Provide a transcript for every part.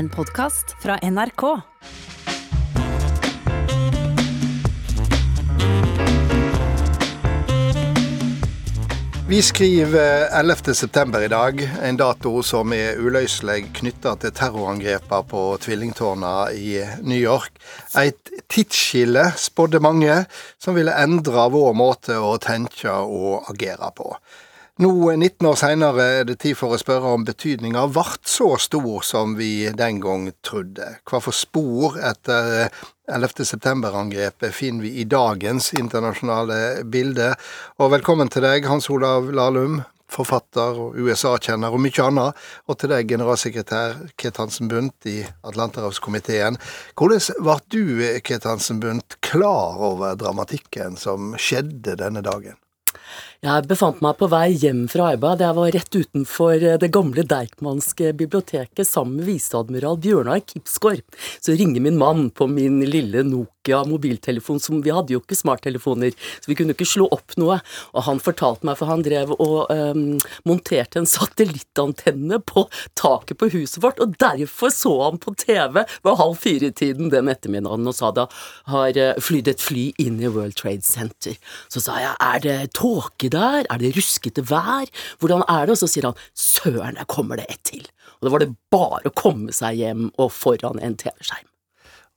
En podkast fra NRK. Vi skriver 11. september i dag, en dato som er uløselig knytta til terrorangrepene på tvillingtårna i New York. Et tidsskille, spådde mange, som ville endre vår måte å tenke og agere på. Nå, 19 år seinere, er det tid for å spørre om betydninga vart så stor som vi den gang trodde. Hva for spor etter 11. september-angrepet finner vi i dagens internasjonale bilde? Og velkommen til deg, Hans Olav Lahlum, forfatter og USA-kjenner og mye annet. Og til deg, generalsekretær Ket Hansen Bundt i Atlanterhavskomiteen. Hvordan ble du, Ket Hansen Bundt, klar over dramatikken som skjedde denne dagen? Jeg befant meg på vei hjem fra arbeid. Jeg var rett utenfor eh, det gamle Deichmanske biblioteket sammen med viseadmiral Bjørnar Kipsgaard. Så ringer min mann på min lille Nokia mobiltelefon, som vi hadde jo ikke smarttelefoner, så vi kunne ikke slå opp noe. Og han fortalte meg, for han drev og um, monterte en satellittantenne på taket på huset vårt, og derfor så han på TV ved halv fire-tiden den ettermiddagen og sa da har eh, flydd et fly inn i World Trade Center. Så sa jeg er det tåke der? Er det ruskete vær? Hvordan er det? Og så sier han søren, der kommer det ett til. Og da var det bare å komme seg hjem og foran en TV-skjerm.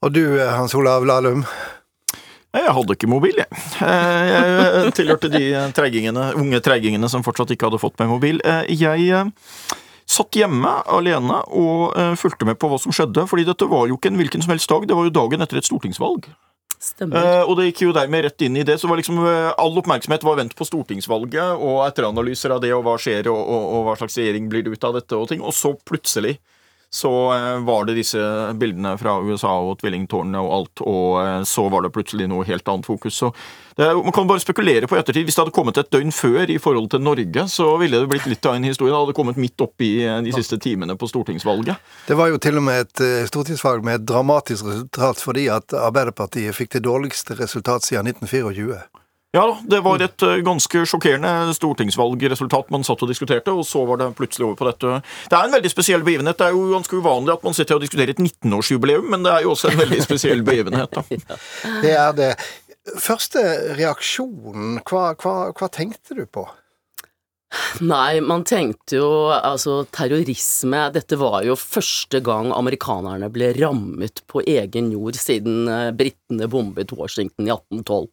Og du, Hans Olav Lahlum? Jeg hadde ikke mobil, jeg. Eh, jeg tilhørte de treggingene, unge treigingene som fortsatt ikke hadde fått meg mobil. Eh, jeg eh, satt hjemme alene og fulgte med på hva som skjedde, fordi dette var jo ikke en hvilken som helst dag, det var jo dagen etter et stortingsvalg. Uh, og det gikk jo dermed rett inn i det. Så var liksom uh, all oppmerksomhet var vendt på stortingsvalget og etteranalyser av det, og hva skjer, og, og, og hva slags regjering blir det ut av dette, og ting. Og så plutselig så uh, var det disse bildene fra USA og tvillingtårnene og alt, og så var det plutselig noe helt annet fokus. Så det, man kan bare spekulere på ettertid. Hvis det hadde kommet et døgn før i forhold til Norge, så ville det blitt litt av en historie. Det hadde kommet midt oppi i de siste timene på stortingsvalget. Det var jo til og med et eh, stortingsvalg med et dramatisk resultat fordi at Arbeiderpartiet fikk det dårligste resultat siden 1924. Ja det var et eh, ganske sjokkerende stortingsvalgresultat man satt og diskuterte, og så var det plutselig over på dette. Det er en veldig spesiell begivenhet. Det er jo ganske uvanlig at man sitter og diskuterer et 19-årsjubileum, men det er jo også en veldig spesiell begivenhet. da. Det er det. Første reaksjonen, hva, hva, hva tenkte du på? Nei, man tenkte jo altså terrorisme Dette var jo første gang amerikanerne ble rammet på egen jord siden eh, britene bombet Washington i 1812.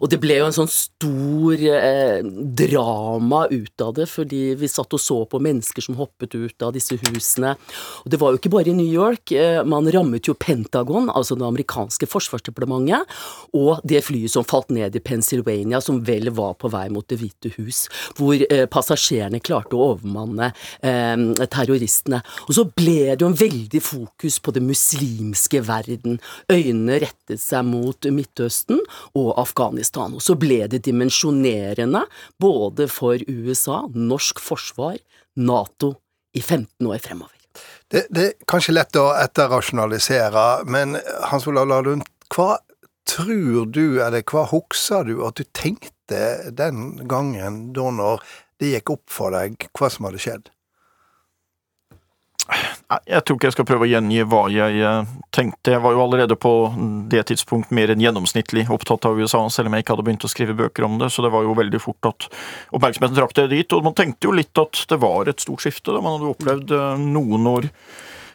Og det ble jo en sånn stor eh, drama ut av det, fordi vi satt og så på mennesker som hoppet ut av disse husene. Og det var jo ikke bare i New York. Eh, man rammet jo Pentagon, altså det amerikanske forsvarsdepartementet, og det flyet som falt ned i Pennsylvania, som vel var på vei mot Det hvite hus, hvor eh, passasjerene klarte å overmanne eh, terroristene. Og så ble det jo en veldig fokus på det muslimske verden. Øynene rettet seg mot Midtøsten og Afghanistan. Og så ble det dimensjonerende både for USA, norsk forsvar, Nato i 15 år fremover. Det, det er kanskje lett å etterrasjonalisere, men Hans Olav Lahlund, hva tror du, eller hva husker du at du tenkte den gangen da når det gikk opp for deg hva som hadde skjedd? Jeg tror ikke jeg skal prøve å gjengi hva jeg eh, tenkte. Jeg var jo allerede på det tidspunkt mer enn gjennomsnittlig opptatt av USA, selv om jeg ikke hadde begynt å skrive bøker om det, så det var jo veldig fort at oppmerksomheten trakk det dit. Og man tenkte jo litt at det var et stort skifte. da Man hadde opplevd eh, noen år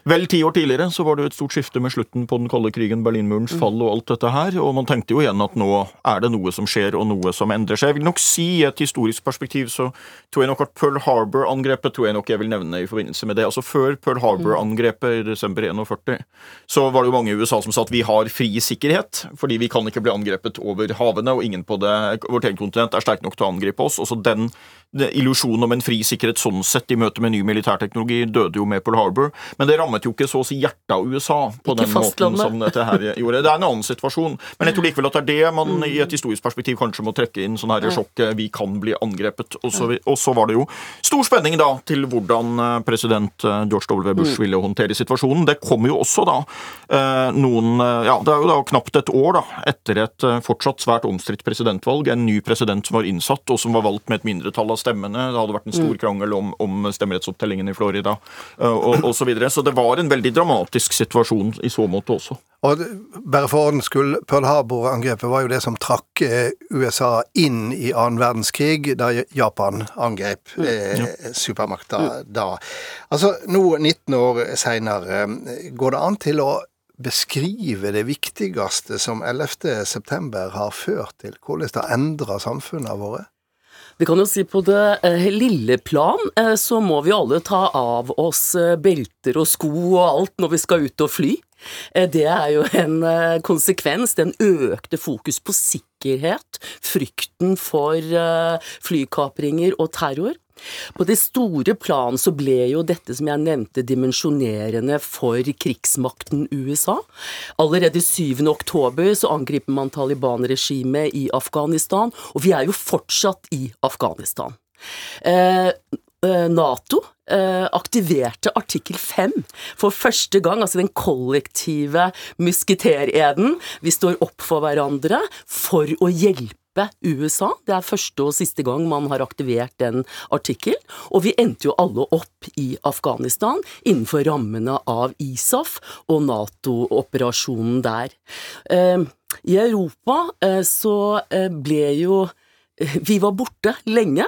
Vel ti år tidligere så var det jo et stort skifte med slutten på den kalde krigen, Berlinmurens mm. fall og alt dette her, og man tenkte jo igjen at nå er det noe som skjer, og noe som endrer seg. Jeg vil nok si i et historisk perspektiv så tror jeg nok at Pearl Harbor-angrepet tror jeg nok jeg vil nevne i forbindelse med det. Altså Før Pearl Harbor-angrepet i desember 41 så var det jo mange i USA som sa at vi har fri sikkerhet, fordi vi kan ikke bli angrepet over havene, og ingen på det, vårt eget kontinent er sterk nok til å angripe oss. Også den illusjonen om en fri sikkerhet sånn sett i møte med ny militærteknologi døde jo med Pearl Harbor, men det rammet jo ikke så å si hjertet av USA på ikke den måten som dette her gjorde. Det er en annen situasjon, men jeg tror likevel at det er det man mm. i et historisk perspektiv kanskje må trekke inn sånn her sjokk Vi kan bli angrepet. Og så, og så var det jo stor spenning da til hvordan eh, president eh, George W. Bush mm. ville håndtere situasjonen. Det kommer jo også da eh, noen Ja, det er jo da knapt et år da etter et fortsatt svært omstridt presidentvalg, en ny president som var innsatt, og som var valgt med et mindretall av stemmene. Det hadde vært en stor mm. krangel om, om stemmerettsopptellingen i Florida og, og, og så videre. Så det var en veldig dramatisk situasjon i så måte også. Og bare for ordens skyld, Pearl Harbor-angrepet var jo det som trakk eh, USA inn i annen verdenskrig, da Japan angrep mm. eh, supermakta mm. da. Altså, nå 19 år seinere, går det an til å beskrive det viktigste som 11. september har ført til? Hvordan det har endra samfunnet vårt? Vi kan jo si på det eh, lille plan eh, så må vi alle ta av oss eh, belter og sko og alt når vi skal ut og fly. Det er jo en konsekvens, den økte fokus på sikkerhet, frykten for flykapringer og terror. På det store plan så ble jo dette som jeg nevnte dimensjonerende for krigsmakten USA. Allerede 7. oktober så angriper man Taliban-regimet i Afghanistan, og vi er jo fortsatt i Afghanistan. Eh, eh Nato eh, aktiverte artikkel 5 for første gang, altså den kollektive musketereden. Vi står opp for hverandre for å hjelpe hjelpe USA. Det er første og siste gang man har aktivert den artikkel. Og vi endte jo alle opp i Afghanistan innenfor rammene av ISAF og Nato-operasjonen der. Ehm, I Europa eh, så eh, ble jo Vi var borte lenge.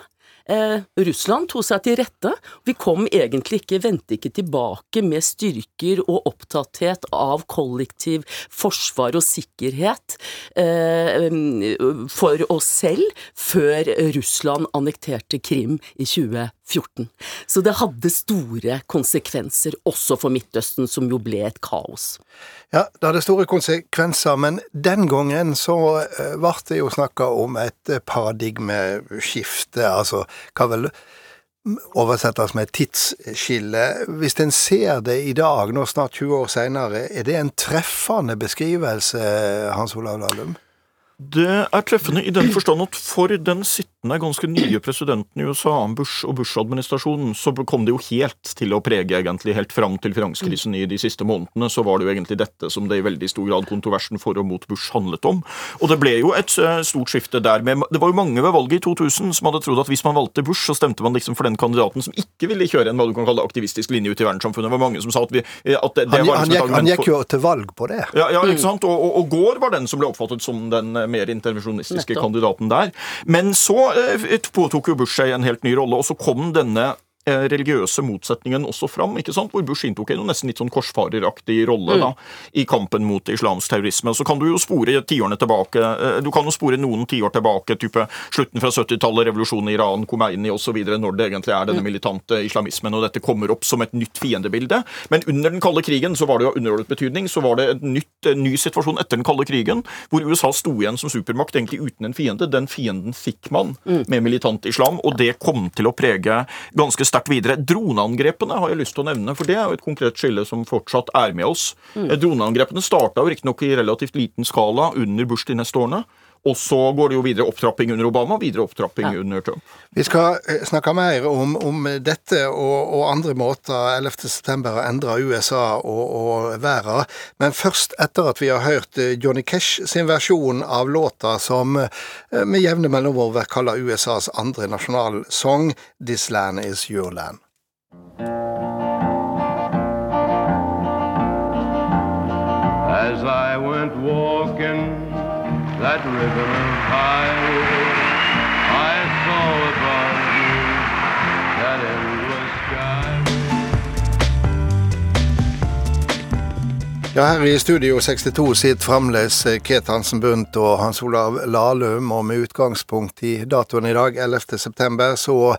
Eh, Russland tok seg til rette. Vi kom egentlig ikke, vendte ikke tilbake med styrker og opptatthet av kollektiv forsvar og sikkerhet eh, for oss selv før Russland annekterte Krim i 2014. Så det hadde store konsekvenser også for Midtøsten, som jo ble et kaos. Ja, det hadde store konsekvenser, men den gangen så eh, ble det jo snakka om et paradigmeskifte, altså hva vel oversettes med tidsskille. Hvis en ser det i dag, nå snart 20 år seinere, er det en treffende beskrivelse, Hans Olav Lahlum? Det er treffende i den forstand at for den sittende ganske nye presidenten i USA, Bush og Bush-administrasjonen, så kom det jo helt til å prege egentlig helt fram til finanskrisen i de siste månedene. Så var det jo egentlig dette som det i veldig stor grad kontroversen for og mot Bush handlet om. Og det ble jo et uh, stort skifte der med Det var jo mange ved valget i 2000 som hadde trodd at hvis man valgte Bush, så stemte man liksom for den kandidaten som ikke ville kjøre en hva du kan kalle aktivistisk linje ut i verdenssamfunnet. Det var mange som sa at, vi, eh, at det, det han, var liksom et gikk, han gikk jo til valg på det. Ja, ja ikke sant. Og, og, og Gård var den som ble oppfattet som den eh, mer intervensjonistiske Nettopp. kandidaten der. Men så eh, påtok jo Bush seg en helt ny rolle, og så kom denne Eh, religiøse motsetningen også fram, ikke sant? hvor Bush inntok en nesten litt sånn korsfareraktig rolle mm. da, i kampen mot islamsk terrorisme. Så kan du jo spore tiårene tilbake, eh, du kan jo spore noen tiår tilbake, type slutten fra 70-tallet, revolusjonen i Iran, Khomeini osv., når det egentlig er denne mm. militante islamismen, og dette kommer opp som et nytt fiendebilde. Men under den kalde krigen så var det jo underordnet betydning, så var det en nytt, ny situasjon etter den kalde krigen, hvor USA sto igjen som supermakt egentlig uten en fiende. Den fienden fikk man mm. med militant islam, og det kom til å prege ganske sterkt sterkt videre. Droneangrepene har jeg lyst til å nevne, for det er jo et konkret skille som fortsatt er med oss. Mm. Droneangrepene starta riktignok i relativt liten skala under Bush de neste årene. Og så går det jo videre opptrapping under Obama, og videre opptrapping ja. under Trump. Vi skal eh, snakke mer om, om dette og, og, andre måter 11.9 har endra USA og, og verden. Men først etter at vi har hørt eh, Johnny Cash sin versjon av låta som eh, med jevne mellomrom blir kalla USAs andre nasjonalsang, 'This Land Is Your Land'. As I went walking that ribbon of highway I saw above me that endless sky. Ja, her i Studio 62 sitter fremdeles Ket Hansen Bundt og Hans Olav Lahlum, og med utgangspunkt i datoen i dag, 11.9, så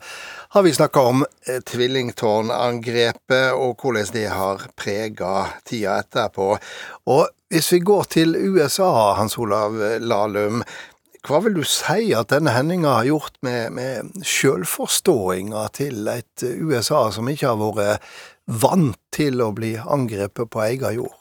har vi snakka om eh, tvillingtårnangrepet og hvordan det har prega tida etterpå. Og hvis vi går til USA, Hans Olav Lahlum, hva vil du si at denne hendinga har gjort med, med sjølforståinga til et USA som ikke har vært vant til å bli angrepet på egen jord?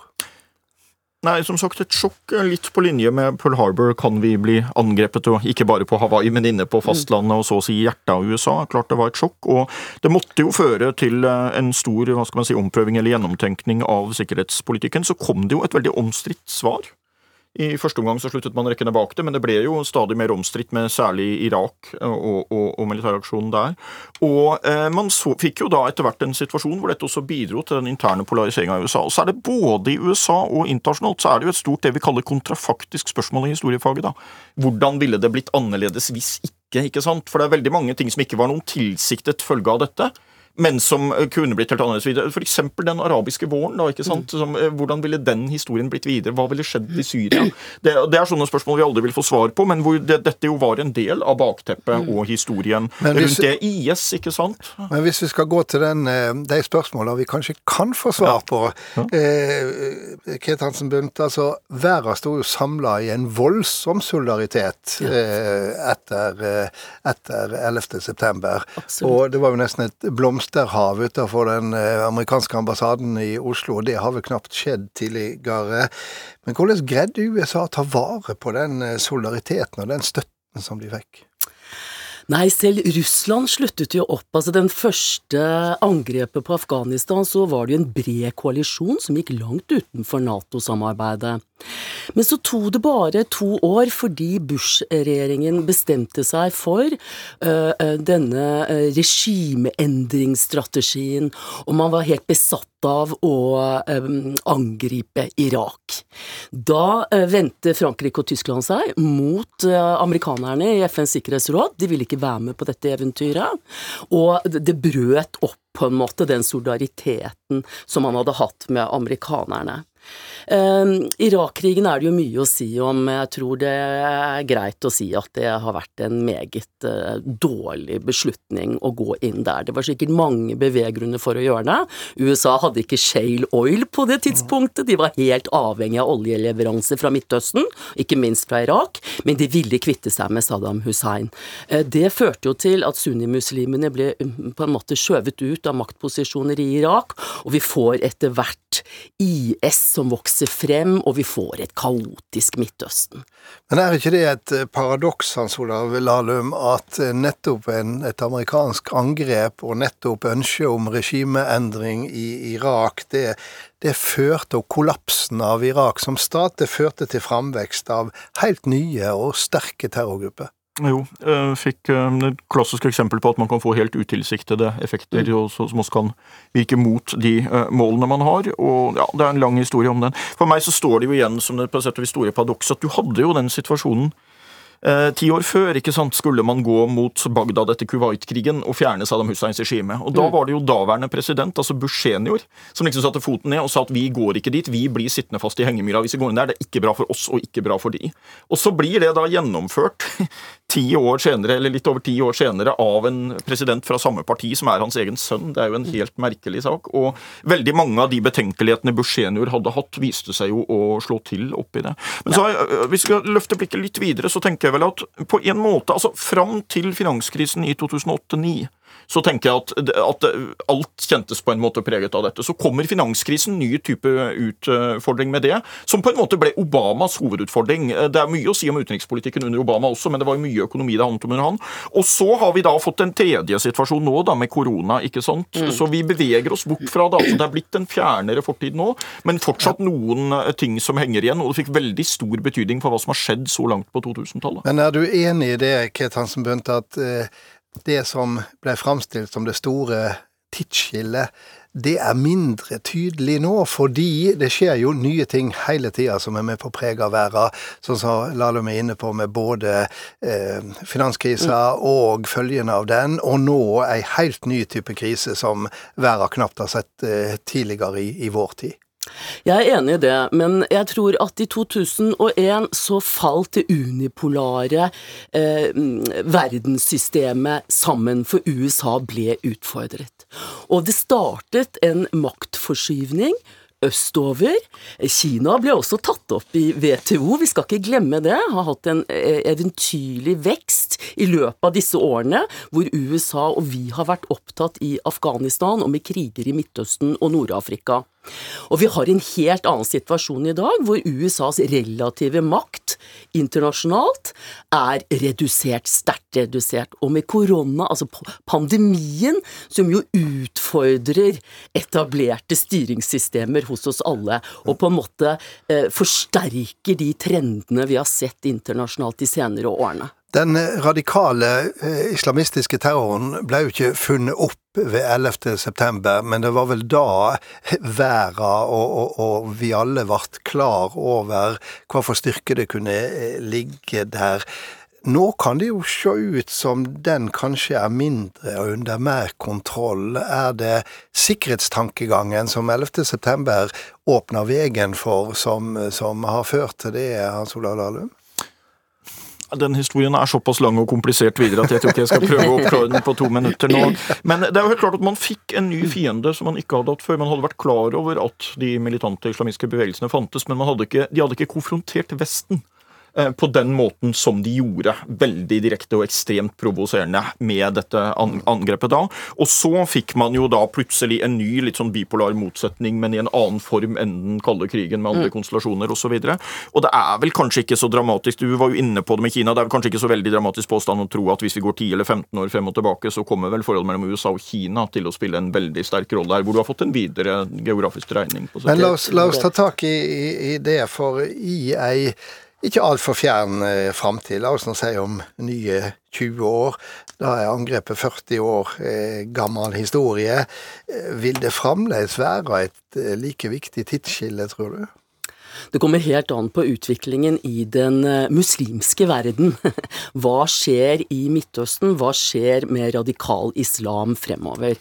Nei, som sagt et sjokk. Litt på linje med Pearl Harbor kan vi bli angrepet, og ikke bare på Hawaii, men inne på fastlandet og så å si hjertet av USA. Klart det var et sjokk. Og det måtte jo føre til eh, en stor hva skal man si, omprøving eller gjennomtenkning av sikkerhetspolitikken. Så kom det jo et veldig omstridt svar I første omgang så sluttet man rekkene bak det, men det ble jo stadig mer omstridt med særlig Irak og, og, og militæraksjonen der. Og eh, man så, fikk jo da etter hvert en situasjon hvor dette også bidro til den interne polariseringa i USA. Og så er det både i USA og internasjonalt så er det jo et stort det vi kaller kontrafaktisk spørsmål i historiefaget. da. Hvordan ville det blitt annerledes hvis ikke? ikke sant? For det er veldig mange ting som ikke var noen tilsiktet følge av dette men som kunne blitt helt annerledes videre. F.eks. den arabiske våren. da, ikke sant? Mm. Som, eh, hvordan ville den historien blitt videre? Hva ville skjedd i Syria? Det, det, er sånne spørsmål vi aldri vil få svar på, men hvor det, dette jo var en del av bakteppet mm. og historien rundt det. IS, ikke sant? Men hvis vi skal gå til den, eh, de spørsmålene vi kanskje kan få svar på ja. eh, Ket Hansen Bundt, altså verden sto jo samla i en voldsom solidaritet eh, etter, eh, etter 11. september. Og det var jo nesten et blomst blomsterhav utenfor den eh, amerikanske ambassaden i Oslo. og Det har vel knapt skjedd tidligere. Men hvordan greide USA å ta vare på den eh, solidariteten og den støtten som de fikk? Nei, selv Russland sluttet jo opp. Altså Den første angrepet på Afghanistan, så var det jo en bred koalisjon som gikk langt utenfor Nato-samarbeidet. Men så tok det bare to år fordi Bush-regjeringen bestemte seg for uh, denne regimeendringsstrategien, og man var helt besatt av å angripe Irak. Da uh, vendte Frankrike og Tyskland seg mot amerikanerne i FNs sikkerhetsråd. De ville ikke være med på dette eventyret, og det brøt opp på en måte den solidariteten som man hadde hatt med amerikanerne. Um, Irak-krigen er det jo mye å si om. Jeg tror det er greit å si at det har vært en meget uh, dårlig beslutning å gå inn der. Det var sikkert mange beveggrunner for å gjøre det. USA hadde ikke shale oil på det tidspunktet. De var helt avhengig av oljeleveranser fra Midtøsten, ikke minst fra Irak, men de ville kvitte seg med Saddam Hussein. Uh, det førte jo til at sunnimuslimene ble um, på en måte skjøvet ut av maktposisjoner i Irak, og vi får etter hvert IS som vokser frem, og vi får et kaotisk Midtøsten. Men er ikke det et eh, paradoks, Hans Olav Lahlum, at eh, nettopp en, et amerikansk angrep og nettopp ønsket om regimeendring i Irak, det, det førte, til kollapsen av Irak som stat, det førte til framvekst av helt nye og sterke terrorgrupper? Jo, jeg fikk et klassisk eksempel på at man kan få helt utilsiktede effekter mm. som også kan virke mot de målene man har. og ja, Det er en lang historie om den. For meg så står det jo igjen som det på et sett og vis store paradokset at du hadde jo den situasjonen Eh, ti år før ikke sant, skulle man gå mot Bagdad etter Kuwait-krigen og fjerne Saddam Husseins regime. Og Da mm. var det jo daværende president, altså Bush senior, som liksom satte foten ned og sa at vi går ikke dit, vi blir sittende fast i hengemyra hvis vi går inn der. Det er ikke bra for oss og ikke bra for de. Og så blir det da gjennomført ti år senere, eller litt over ti år senere, av en president fra samme parti som er hans egen sønn. Det er jo en helt merkelig sak. Og veldig mange av de betenkelighetene Bush senior hadde hatt, viste seg jo å slå til oppi det. Men så, øh, hvis vi skal løfte blikket litt videre, så tenker jeg vel at på en måte, altså fram til finanskrisen i 2008-2009 så tenker jeg at, at, alt kjentes på en måte preget av dette. Så kommer finanskrisen, ny type utfordring med det, som på en måte ble Obamas hovedutfordring. Det er mye å si om utenrikspolitikken under Obama også, men det var jo mye økonomi det handlet om under han. Og så har vi da fått en tredje situasjon nå, da, med korona, ikke sant. Mm. Så vi beveger oss bort fra det. Altså, det er blitt en fjernere fortid nå, men fortsatt noen eh, ting som henger igjen, og det fikk veldig stor betydning for hva som har skjedd så langt på 2000-tallet. Men er du enig i det, Ket Hansen Bundt, at eh, det som ble framstilt som det store tidsskillet, det er mindre tydelig nå, fordi det skjer jo nye ting hele tida som er med på å prege verden. Sånn som Lahlum er inne på med både eh, finanskrisa og følgene av den, og nå ei helt ny type krise som verden knapt har sett eh, tidligere i, i vår tid. Jeg er enig i det, men jeg tror at i 2001 så falt det unipolare eh, verdenssystemet sammen, for USA ble utfordret. Og det startet en maktforskyvning østover. Kina ble også tatt opp i WTO, vi skal ikke glemme det. Har hatt en eh, eventyrlig vekst i løpet av disse årene, hvor USA og vi har vært opptatt i Afghanistan og med kriger i Midtøsten og Nord-Afrika. Og vi har en helt annen situasjon i dag, hvor USAs relative makt internasjonalt, er redusert, sterkt redusert. Og med korona, altså pandemien, som jo utfordrer etablerte styringssystemer hos oss alle, og på en måte eh, forsterker de trendene vi har sett internasjonalt de senere årene. Den radikale eh, islamistiske terroren ble jo ikke funnet opp ved 11. september, men det var vel da verden og, og, og, vi alle ble klar over hva for styrke det kunne eh, ligge der. Nå kan det jo se ut som den kanskje er mindre og under mer kontroll. Er det sikkerhetstankegangen som 11. september åpner veien for, som, som har ført til det, Hans Olav Lahlum? Den historien er såpass lang og komplisert videre at jeg tror ikke jeg skal prøve å oppklare den på to minutter nå. Men det er jo helt klart at man fikk en ny fiende som man ikke hadde hatt før. Man hadde vært klar over at de militante islamistiske bevegelsene fantes, men hadde ikke, de hadde ikke konfrontert Vesten. Eh, på den måten som de gjorde. Veldig direkte og ekstremt provoserende med dette angrepet da. Og så fikk man jo da plutselig en ny litt sånn bipolar motsetning, men i en annen form enn den kalde krigen med andre mm. konstellasjoner osv. Og, så og det er vel kanskje ikke så dramatisk, du var jo inne på det med Kina, det er vel kanskje ikke så veldig dramatisk påstand å tro at hvis vi går 10 eller 15 år frem og tilbake, så kommer vel forholdet mellom USA og Kina til å spille en veldig sterk rolle her, hvor du har fått en videre geografisk dreining. Men la oss, la oss ta tak i, i, i det, for i ei ikke altfor fjern eh, framtid. La oss nå si om nye 20 år. Da er angrepet 40 år eh, gammel historie. Eh, vil det fremdeles være et eh, like viktig tidsskille, tror du? Det kommer helt an på utviklingen i den muslimske verden. Hva skjer i Midtøsten? Hva skjer med radikal islam fremover?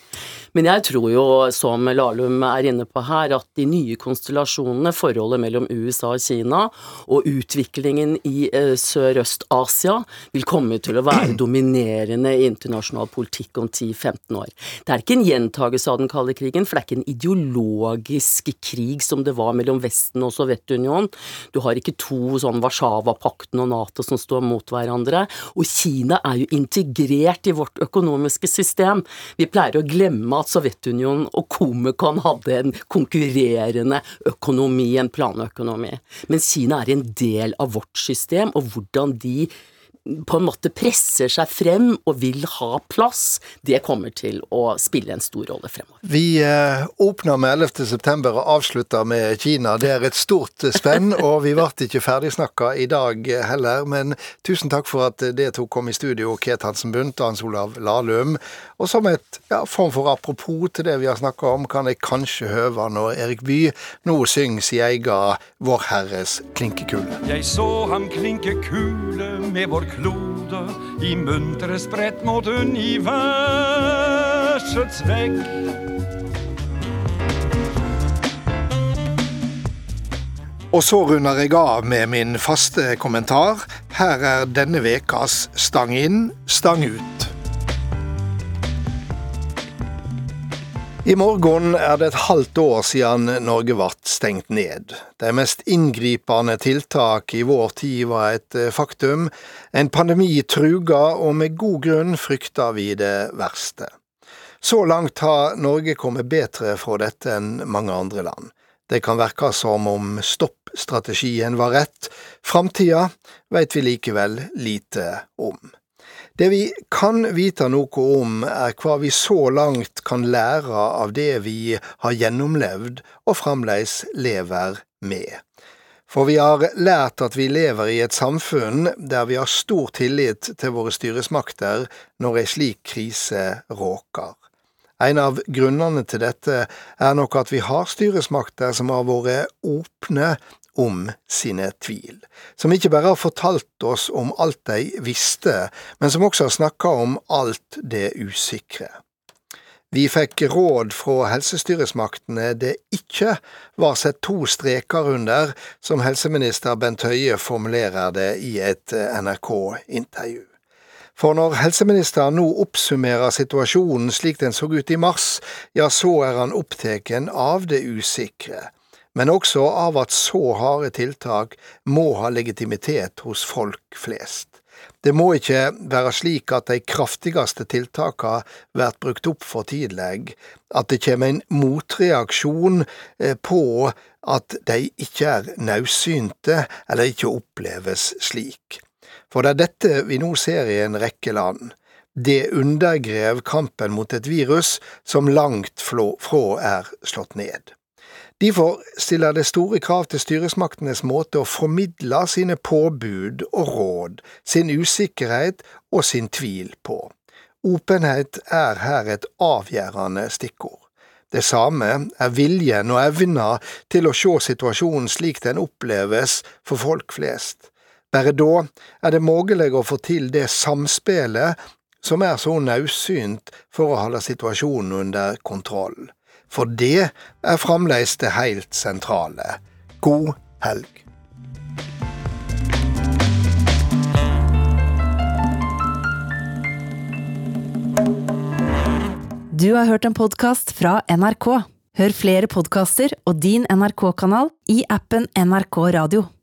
Men jeg tror jo, som Lahlum er inne på her, at de nye konstellasjonene, forholdet mellom USA og Kina, og utviklingen i eh, Sørøst-Asia, vil komme til å være dominerende i internasjonal politikk om 10-15 år. Det er ikke en gjentagelse av den kalde krigen, for det er ikke en ideologisk krig som det var mellom Vesten og Sovjetunionen Sovjetunionen. Du har ikke to sånn Warszawapakten og Nato som står mot hverandre. Og Kina er jo integrert i vårt økonomiske system. Vi pleier å glemme at Sovjetunionen og Komekon hadde en konkurrerende økonomi, en planøkonomi. Men Kina er en del av vårt system, og hvordan de på en måte presser seg frem og vil ha plass, det kommer til å spille en stor rolle fremover. Vi eh, åpner med 11. september og avslutter med Kina. Det er et stort spenn, og vi ble ikke ferdigsnakka i dag heller. Men tusen takk for at det tok kom i studio, Ket Hansen Bundt og Hans Olav Lahlum. Og som et ja, form for apropos til det vi har snakka om, kan jeg kanskje høve når Erik Bye nå synger si egen Vår Herres klinkekule. Jeg så ham klinke kule med vår klode i muntre sprett mot universets vegg. Og så runder jeg av med min faste kommentar. Her er denne vekas Stang inn, stang ut. I morgen er det et halvt år siden Norge ble stengt ned. De mest inngripende tiltak i vår tid var et eh, faktum. En pandemi truga, og med god grunn frykta vi det verste. Så langt har Norge kommet bedre fra dette enn mange andre land. Det kan virke som om stoppstrategien var rett. Framtida veit vi likevel lite om. Det vi kan vite noe om, er hva vi så langt kan lære av det vi har gjennomlevd og fremdeles lever med. For vi har lært at vi lever i et samfunn der vi har stor tillit til våre styresmakter når ei slik krise råker. En av grunnene til dette er nok at vi har styresmakter som har vært åpne om sine tvil, som ikke bare har fortalt oss om alt de visste, men som også har snakka om alt det usikre. Vi fikk råd fra helsestyresmaktene det ikke var sett to streker under, som helseminister Bent Høie formulerer det i et NRK-intervju. For når helseministeren nå oppsummerer situasjonen slik den så ut i mars, ja, så er han opptatt av det usikre men også av at så harde tiltak må ha legitimitet hos folk flest. Det må ikke være slik at de kraftigste tiltakene blir brukt opp for tidlig, at det kommer en motreaksjon eh, på at de ikke er nødsynte eller ikke oppleves slik. For det er dette vi nå ser i en rekke land. Det undergrev kampen mot et virus som langt fra er slått ned. Derfor stiller det store krav til styresmaktenes måte å formidle sine påbud og råd, sin usikkerhet og sin tvil på. Åpenhet er her et avgjørende stikkord. Det samme er viljen og evna til å se situasjonen slik den oppleves for folk flest. Bare da er det mulig å få til det samspillet som er så naudsynt for å holde situasjonen under kontroll for det er fremdeles det helt sentrale. God helg. Du har hørt en podkast fra NRK. Hør flere podkaster og din NRK-kanal i appen NRK Radio.